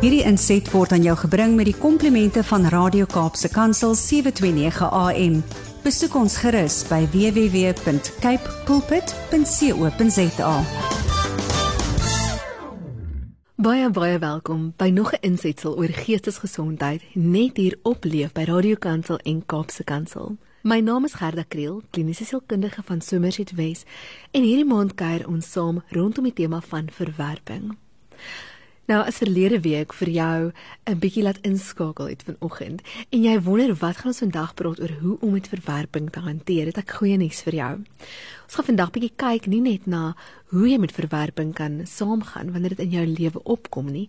Hierdie inset word aan jou gebring met die komplimente van Radio Kaapse Kansel 729 AM. Besoek ons gerus by www.cape pulpit.co.za. Baie baie welkom by nog 'n insetsel oor geestesgesondheid net hier op Leef by Radio Kansel en Kaapse Kansel. My naam is Gerda Kriel, kliniese sielkundige van Somerset Wes, en hierdie maand kuier ons saam rondom die tema van verwerping. Nou as verlede week vir jou 'n bietjie laat inskakel het vanoggend en jy wonder wat gaan ons vandag praat oor hoe om met verwerping te hanteer, het ek goeie nuus vir jou. Ons gaan vandag bietjie kyk nie net na hoe jy met verwerping kan saamgaan wanneer dit in jou lewe opkom nie,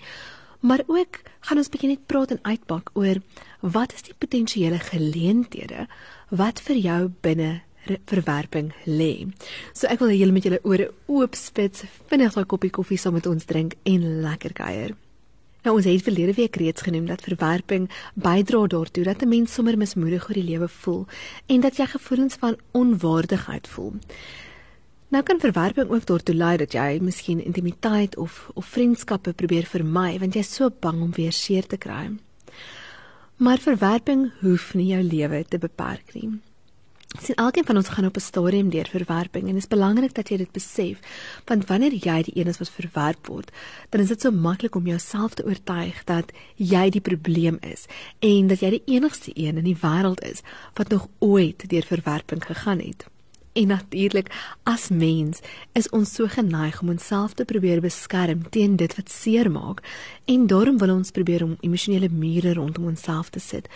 maar ook gaan ons bietjie net praat en uitpak oor wat is die potensiële geleenthede wat vir jou binne verwerping lê. So ek wil hê julle met julle ore oop spits, vinnig 'n koppie koffie saam met ons drink en lekker kuier. Nou ons het verlede week reeds genoem dat verwerping bydra daartoe dat 'n mens sommer mismoedig oor die lewe voel en dat jy gevoelens van onwaardigheid voel. Nou kan verwerping ook daartoe lei dat jy miskien intimiteit of of vriendskappe probeer vermy want jy's so bang om weer seer te kry. Maar verwerping hoef nie jou lewe te beperk nie sien elkeen van ons gaan op 'n stadium deur verwerping en dit is belangrik dat jy dit besef want wanneer jy die een is wat verwerp word dan is dit so maklik om jouself te oortuig dat jy die probleem is en dat jy die enigste een in die wêreld is wat nog ooit deur verwerping gegaan het. En natuurlik as mens is ons so geneig om onsself te probeer beskerm teen dit wat seermaak en daarom wil ons probeer om emosionele mure rondom onsself te sit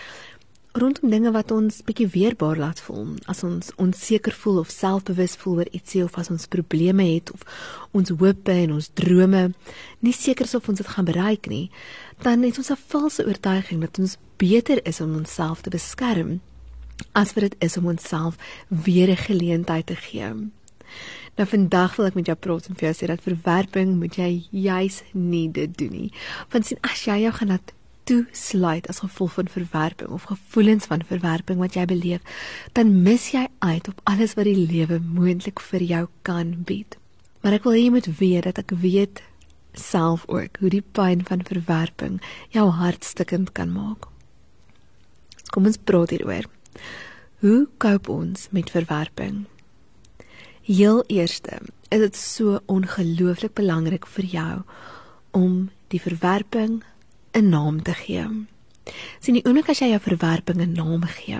rondom dinge wat ons bietjie weerbaar laat voel, as ons onseker voel of selfbewus voel oor ietsie of as ons probleme het of ons hope en ons drome nie seker is of ons dit gaan bereik nie, dan het ons 'n valse oortuiging dat ons beter is om onsself te beskerm as wat dit is om onsself weer 'n geleentheid te gee. Nou vandag wil ek met jou praat en vir jou sê dat verwerping moet jy juis nie dit doen nie. Want sien as jy jou gaan laat toesluit as gevolg van verwerping of gevoelens van verwerping wat jy beleef, dan mis jy uit op alles wat die lewe moontlik vir jou kan bied. Maar ek wil hê jy moet weet dat ek weet self ook hoe die pyn van verwerping jou hart stikkend kan maak. Kom ons praat hieroor. Hoe koop ons met verwerping? Heel eerste, is dit so ongelooflik belangrik vir jou om die verwerping 'n naam te gee. Sien die oomblik as jy jou verwerping 'n naam gee.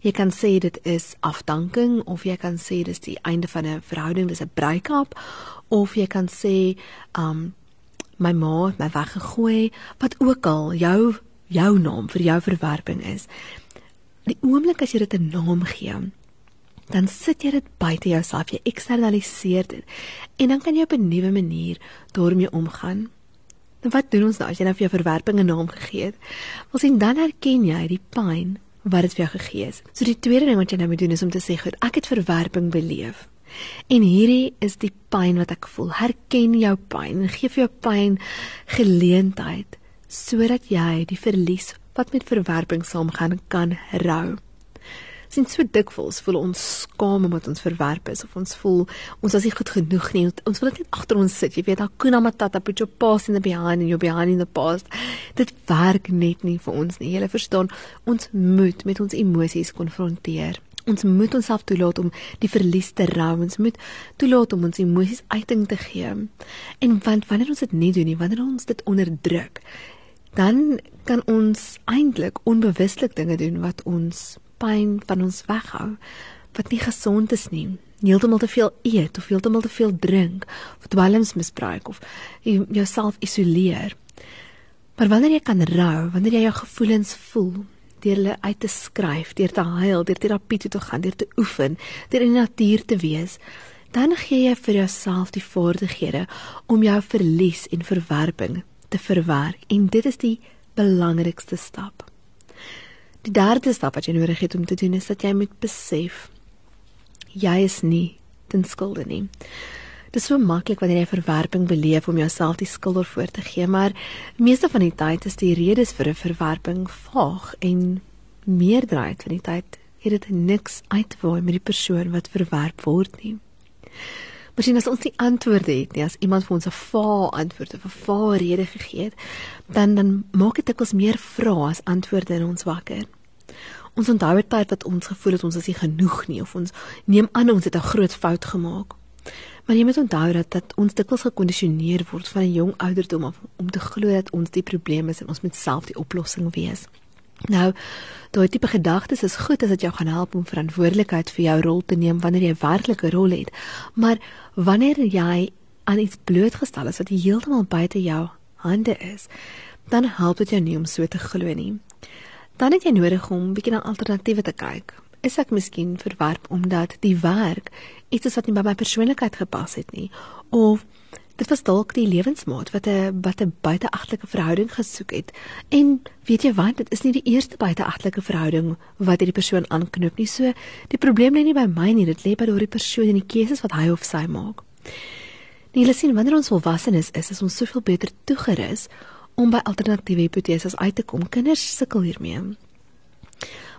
Jy kan sê dit is afdanking of jy kan sê dis die einde van 'n verhouding, dis 'n break-up of jy kan sê um my ma het my weggegooi, wat ook al jou jou naam vir jou verwerping is. Die oomblik as jy dit 'n naam gee, dan sit jy dit buite jouself, jy eksternaliseer dit en dan kan jy op 'n nuwe manier daarmee omgaan. Nou wat doen ons nou as jy nou vir jou verwerping 'n naam gegee het? Ons sien dan herken jy die pyn wat dit vir jou gegee het. So die tweede ding wat jy nou moet doen is om te sê, "Goed, ek het verwerping beleef." En hierdie is die pyn wat ek voel. Herken jou pyn en gee vir jou pyn geleentheid sodat jy die verlies wat met verwerping saamgaan kan rou sien so dikwels voel ons skaam omdat ons verwerp is of ons voel ons is nie goed genoeg nie. Ons wil net agter ons sit. Jy weet, Hakuna Matata, put your past in the behind and your behind in the past. Dit werk net nie vir ons nie. Jy verstaan, ons moet met ons emosies konfronteer. Ons moet onsself toelaat om die verlies te rou. Ons moet toelaat om ons emosies uiting te gee. En want wanneer ons dit nie doen nie, wanneer ons dit onderdruk, dan kan ons eintlik onbewuslik dinge doen wat ons pyn van ons weghou wat nie gesond is nie. Heeltemal te veel eet of heeltemal te veel drink of dwelms misbruik of jouself isoleer. Maar wanneer jy kan rou, wanneer jy jou gevoelens voel, deur hulle uit te skryf, deur te huil, deur terapie toe te gaan, deur te oefen, deur in die natuur te wees, dan gee jy vir jouself die vaardighede om jou verlies en verwerping te verwerk en dit is die belangrikste stap. Die derde stap wat jy nodig het om te doen is dat jy moet besef jy is nie ten skulde nie. Dit is so maklik wanneer jy verwerping beleef om jouself die skuld daarvoor te gee, maar meeste van die tyd is die redes vir 'n verwerping vaag en meerderheid van die tyd het dit niks uitwaai met die persoon wat verwerp word nie. Miskien as ons nie antwoorde het nie, as iemand vir ons 'n vaal antwoord of 'n vaal rede gegee het, dan dan maak dit dikwels meer vrae as antwoorde in ons wakker. Ons onthou dit tyd wat ons gevoel het ons is nie genoeg nie of ons neem aan ons het 'n groot fout gemaak. Maar jy moet onthou dat dat ons dikwels gekondisioneer word van 'n jong ouderdom af om te glo dat ons die probleem is en ons moet self die oplossing wees. Nou, daai tipe gedagtes is goed as dit jou gaan help om verantwoordelikheid vir jou rol te neem wanneer jy werklik 'n rol het. Maar wanneer jy aan iets blootgestel is wat heeltemal buite jou hande is, dan help dit jou nie om so te glo nie. Dan het jy nodig om bietjie na alternatiewe te kyk. Is ek miskien verwerp omdat die werk iets is wat nie by my persoonlikheid gepas het nie of dit was dalk die lewensmaat wat 'n wat 'n buiteegtelike verhouding gesoek het. En weet jy wat, dit is nie die eerste buiteegtelike verhouding wat hierdie persoon aanknoop nie. So die probleem lê nie by my nie, dit lê by daardie persoon en die keuses wat hy of sy maak. Nee, jy sien, wanneer ons volwasse is, is ons soveel beter toegerus om by alternatiewe hipoteses uit te kom. Kinders sukkel hiermee.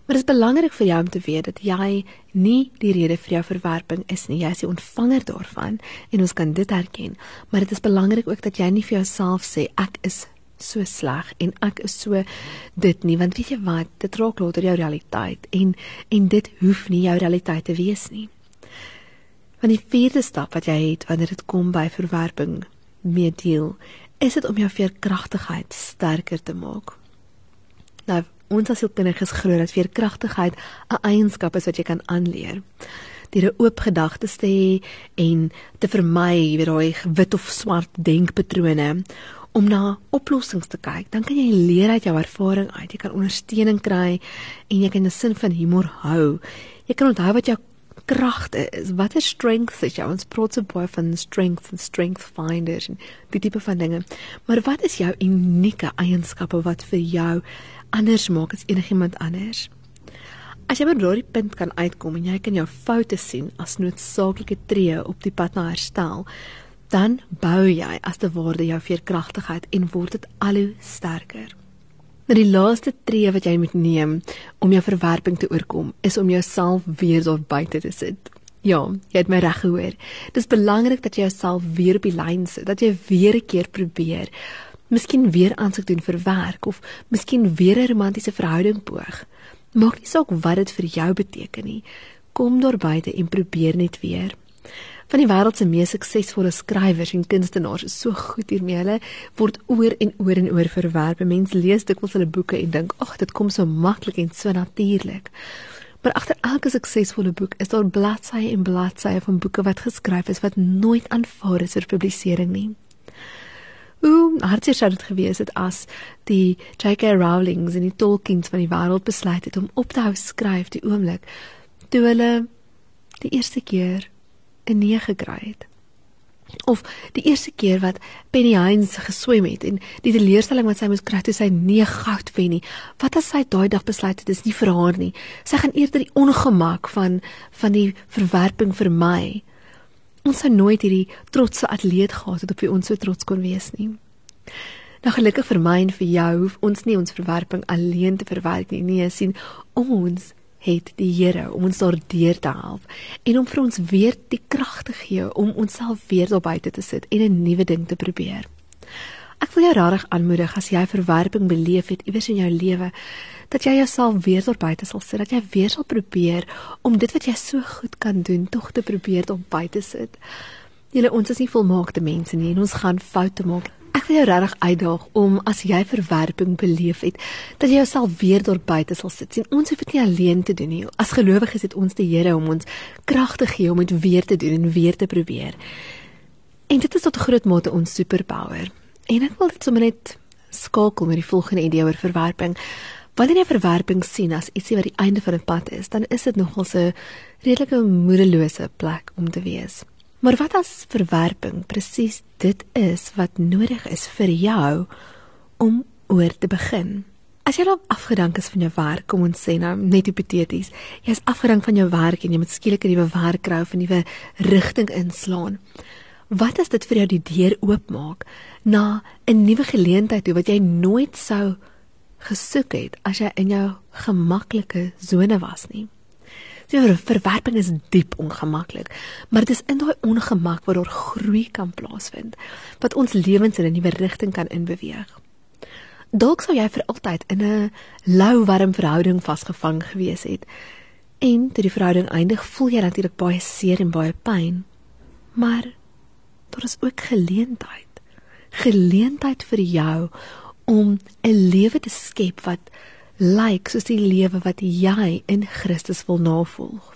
Maar dit is belangrik vir jou om te weet dat jy nie die rede vir jou verwerping is nie. Jy is die ontvanger daarvan en ons kan dit erken. Maar dit is belangrik ook dat jy nie vir jouself sê ek is so sleg en ek is so dit nie want weet jy wat dit raak later jou realiteit en en dit hoef nie jou realiteit te wees nie. Want die vierde stap wat jy het wanneer dit kom by verwerping mee deel is dit om jou veerkragtigheid sterker te maak. Nou, ons as hulpkinders glo dat veerkragtigheid 'n eienskap is wat jy kan aanleer. Deur 'n oop gedagtes te hê en te vermy weet daai wit of swart denkpatrone om na oplossings te kyk, dan kan jy leer uit jou ervaring uit. Jy kan ondersteuning kry en jy kan 'n sin van humor hou. Jy kan onthou wat jou kragte is. Wat is strength is jou? Ons praat so baie van strength en strength finders en die tipe van dinge. Maar wat is jou unieke eienskappe wat vir jou anders maak as enigiemand anders? As jy by daardie punt kan uitkom en jy kan jou foute sien as noodsaaklike tree op die pad na herstel, dan bou jy as te ware jou veerkragtigheid en word dit al hoe sterker. Maar die laaste tree wat jy moet neem om jou verwerping te oorkom, is om jouself weer daar buite te sit. Ja, jy het my reg gehoor. Dis belangrik dat jy jouself weer op die lyn sit, dat jy weer 'n keer probeer. Miskien weer aansoek doen vir werk of miskien weer 'n romantiese verhouding poog. Maak nie saak wat dit vir jou beteken nie. Kom daar buite en probeer net weer van die wêreld se mees suksesvolle skrywers en kunstenaars is so goed hiermee. Hulle word oor en oor en oor verwerp. Mense lees dikwels hulle boeke en dink, "Ag, dit kom so maklik en so natuurlik." Maar agter elke suksesvolle boek is daar bladsye en bladsye van boeke wat geskryf is wat nooit aanvaar is vir publisering nie. Hoe hartseer sou dit gewees het as die J.K. Rowling's en die Tolkien's van die wêreld besluit het om op te hou skryf die oomblik toe hulle die eerste keer 'n nee gekry het. Of die eerste keer wat Penny Hines geswem het en die teleurstelling wat sy moes kry toe sy nee goud wen nie. Wat as sy daai dag besluit het dis nie vir haar nie. Sy gaan eerder die ongemak van van die verwerping vir my. Ons sou nooit hierdie trotse atleet gehad het op wie ons so trots kon wees nie. Nou gelukkig vir my en vir jou hoef ons nie ons verwerping alleen te verwerk nie. Nee, sien ons het die Here om ons daardeur te help en om vir ons weer die krag te gee om onsself weer daar buite te sit en 'n nuwe ding te probeer. Ek wil jou regtig aanmoedig as jy verwerping beleef het iewers in jou lewe dat jy jouself weer daar buite sal sit, dat jy weer sal probeer om dit wat jy so goed kan doen tog te probeer om buite sit. Julle ons is nie volmaakte mense nie en ons gaan foute maak. Ek wil jou regtig uitdaag om as jy verwerping beleef het, dat jy jouself weer daar buite sal sit. Sien, ons hoef dit nie alleen te doen nie. As gelowiges het ons die Here om ons krag te gee om dit weer te doen en weer te probeer. En dit is tot 'n groot mate ons superpower. En ek wil dit sommer net skakel met die volgende idee oor verwerping. Wanneer jy verwerping sien as ietsie wat die einde van 'n pad is, dan is dit nogal 'n redelike moedelose plek om te wees. Maar wat as verwerping presies dit is wat nodig is vir jou om oor te begin? As jy nou afgedank is van jou werk, kom ons sê nou net hipoteties, jy is afgedank van jou werk en jy moet skielik 'n nuwe werk kry of 'n nuwe rigting inslaan. Wat as dit vir jou die deur oopmaak na 'n nuwe geleentheid toe wat jy nooit sou gesoek het as jy in jou gemaklike sone was nie? Die verwerping is diep ongemaklik, maar dit is in daai ongemak waar daar groei kan plaasvind, wat ons lewens in 'n nuwe rigting kan inbeweeg. Dalk sou jy vir altyd in 'n lou warm verhouding vasgevang gewees het. En toe die verhouding eindig, voel jy natuurlik baie seer en baie pyn. Maar daar is ook geleentheid. Geleentheid vir jou om 'n lewe te skep wat lyk soos die lewe wat jy in Christus wil navolg.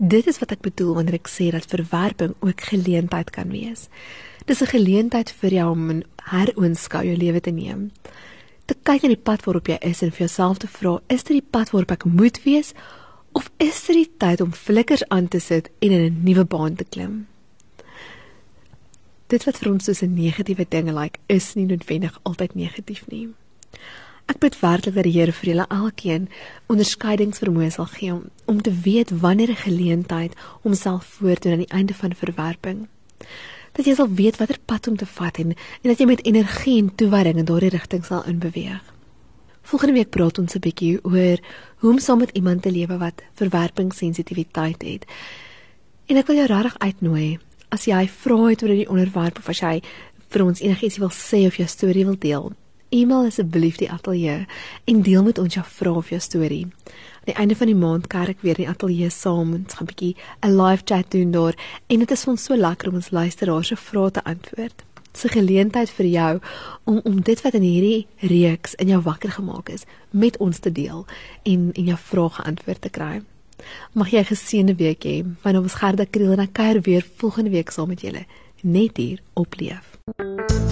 Dit is wat ek bedoel wanneer ek sê dat verwerping ook geleentheid kan wees. Dis 'n geleentheid vir jou om 'n heroonskou jou lewe te neem. Te kyk na die pad waarop jy is en vir jouself te vra, is dit die pad waarop ek moet wees of is dit die tyd om flikkers aan te sit en in 'n nuwe baan te klim? Dit wat vir ons soos 'n negatiewe ding lyk, like, is nie noodwendig altyd negatief nie. Ek bid werklik dat die Here vir julle elkeen onderskeidingsvermoë sal gee om, om te weet wanneer 'n geleentheid homself voordoen aan die einde van verwerping dat jy sal weet watter pad om te vat en en dat jy met energie en toewyding in daardie rigting sal inbeweeg. Volgende week praat ons 'n bietjie oor hoe om saam met iemand te lewe wat verwerpingssensitiwiteit het. En ek wil jou regtig uitnooi as jy vra het oor die onderwerp of as jy vir ons enigiets wil sê of jou storie wil deel. E-mail asseblief die ateljee en deel met ons jou vrae of jou storie aan die einde van die maand kerk weer in die ateljee saam en ons gaan 'n bietjie 'n live chat doen daar en dit is vir ons so lekker om ons luisteraars se vrae te antwoord. Dis 'n geleentheid vir jou om om dit wat in hierdie reeks in jou wakker gemaak is met ons te deel en en jou vrae geantwoord te kry. Mag jy 'n geseënde week hê. My naam is Gerda Kriel en ek kuier weer volgende week saam met julle net hier op Leef.